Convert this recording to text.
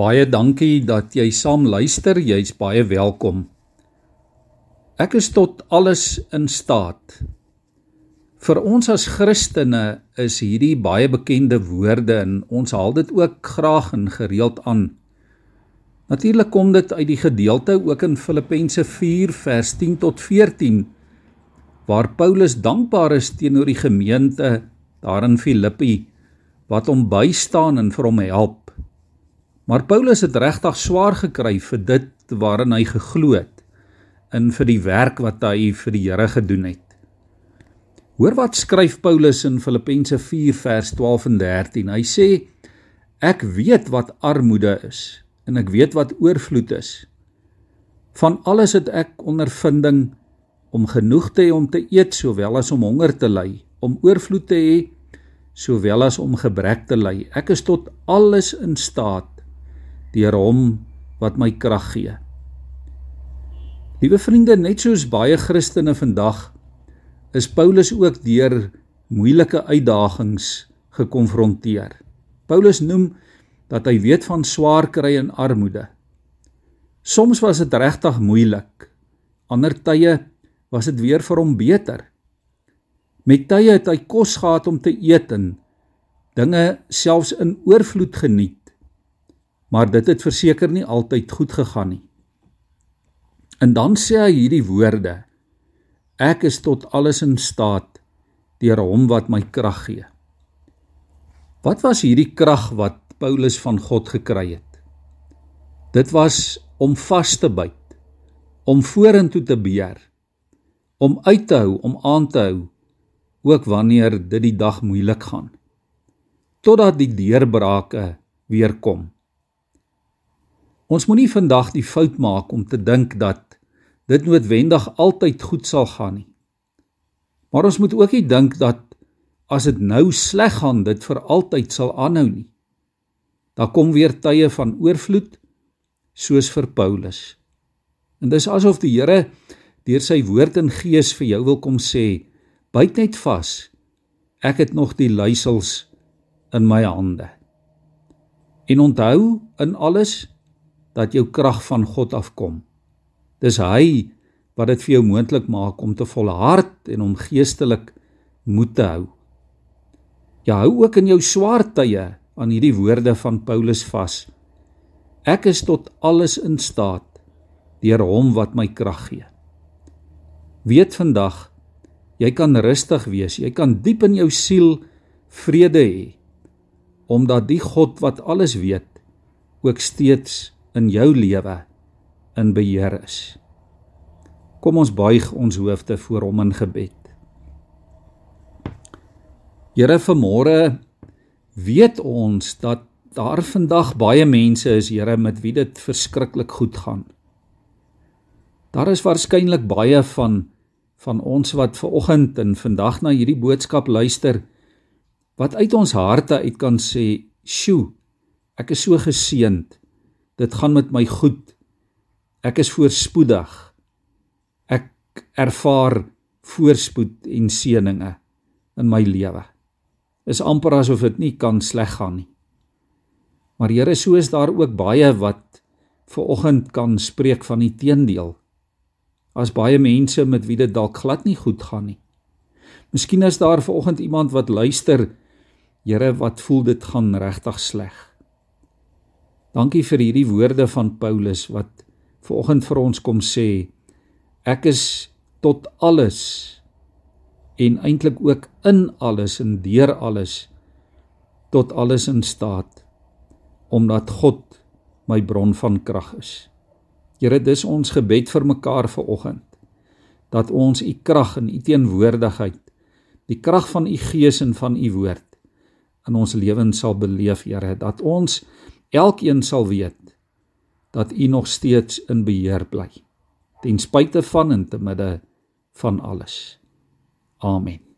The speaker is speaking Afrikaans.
Baie dankie dat jy saam luister. Jy's baie welkom. Ek is tot alles in staat. Vir ons as Christene is hierdie baie bekende woorde en ons haal dit ook graag en gereeld aan. Natuurlik kom dit uit die gedeelte ook in Filippense 4 vers 10 tot 14 waar Paulus dankbaar is teenoor die gemeente daar in Filippi wat hom bystaan en vir hom help. Maar Paulus het regtig swaar gekry vir dit waarin hy geglo het en vir die werk wat hy vir die Here gedoen het. Hoor wat skryf Paulus in Filippense 4 vers 12 en 13. Hy sê ek weet wat armoede is en ek weet wat oorvloed is. Van alles het ek ondervinding om genoeg te hê om te eet sowel as om honger te ly, om oorvloed te hê sowel as om gebrek te ly. Ek is tot alles in staat deur hom wat my krag gee. Liewe vriende, net soos baie Christene vandag is Paulus ook deur moeilike uitdagings gekonfronteer. Paulus noem dat hy weet van swaar kry en armoede. Soms was dit regtig moeilik. Ander tye was dit weer vir hom beter. Met tye het hy kos gehad om te eet en dinge selfs in oorvloed geniet maar dit het verseker nie altyd goed gegaan nie. En dan sê hy hierdie woorde: Ek is tot alles in staat deur hom wat my krag gee. Wat was hierdie krag wat Paulus van God gekry het? Dit was om vas te byt, om vorentoe te beer, om uit te hou, om aan te hou ook wanneer dit die dag moeilik gaan totdat die deurbrake weer kom. Ons moenie vandag die fout maak om te dink dat dit noodwendig altyd goed sal gaan nie. Maar ons moet ook nie dink dat as dit nou sleg gaan, dit vir altyd sal aanhou nie. Daar kom weer tye van oorvloed soos vir Paulus. En dis asof die Here deur sy woord en gees vir jou wil kom sê: "Byt net vas. Ek het nog die luisels in my hande." En onthou in alles dat jou krag van God afkom. Dis hy wat dit vir jou moontlik maak om te volhard en om geestelik moed te hou. Ja, hou ook in jou swaar tye aan hierdie woorde van Paulus vas. Ek is tot alles in staat deur hom wat my krag gee. Weet vandag jy kan rustig wees, jy kan diep in jou siel vrede hê omdat die God wat alles weet ook steeds in jou lewe in beheer is. Kom ons buig ons hoofde voor hom in gebed. Here vanmôre weet ons dat daar vandag baie mense is, Here, met wie dit verskriklik goed gaan. Daar is waarskynlik baie van van ons wat ver oggend en vandag na hierdie boodskap luister wat uit ons harte uit kan sê, "Sjoe, ek is so geseënd dit gaan met my goed. Ek is voorspoedig. Ek ervaar voorspoed en seëninge in my lewe. Is amper asof dit nie kan sleg gaan nie. Maar Here, so is daar ook baie wat ver oggend kan spreek van die teendeel. As baie mense met wie dit dalk glad nie goed gaan nie. Miskien is daar ver oggend iemand wat luister, Here, wat voel dit gaan regtig sleg. Dankie vir hierdie woorde van Paulus wat vanoggend vir ons kom sê ek is tot alles en eintlik ook in alles en deur alles tot alles in staat omdat God my bron van krag is. Here dis ons gebed vir mekaar vanoggend dat ons u krag en u teenwoordigheid die krag van u gees en van u woord in ons lewens sal beleef Here dat ons Elkeen sal weet dat U nog steeds in beheer bly ten spyte van en te midde van alles. Amen.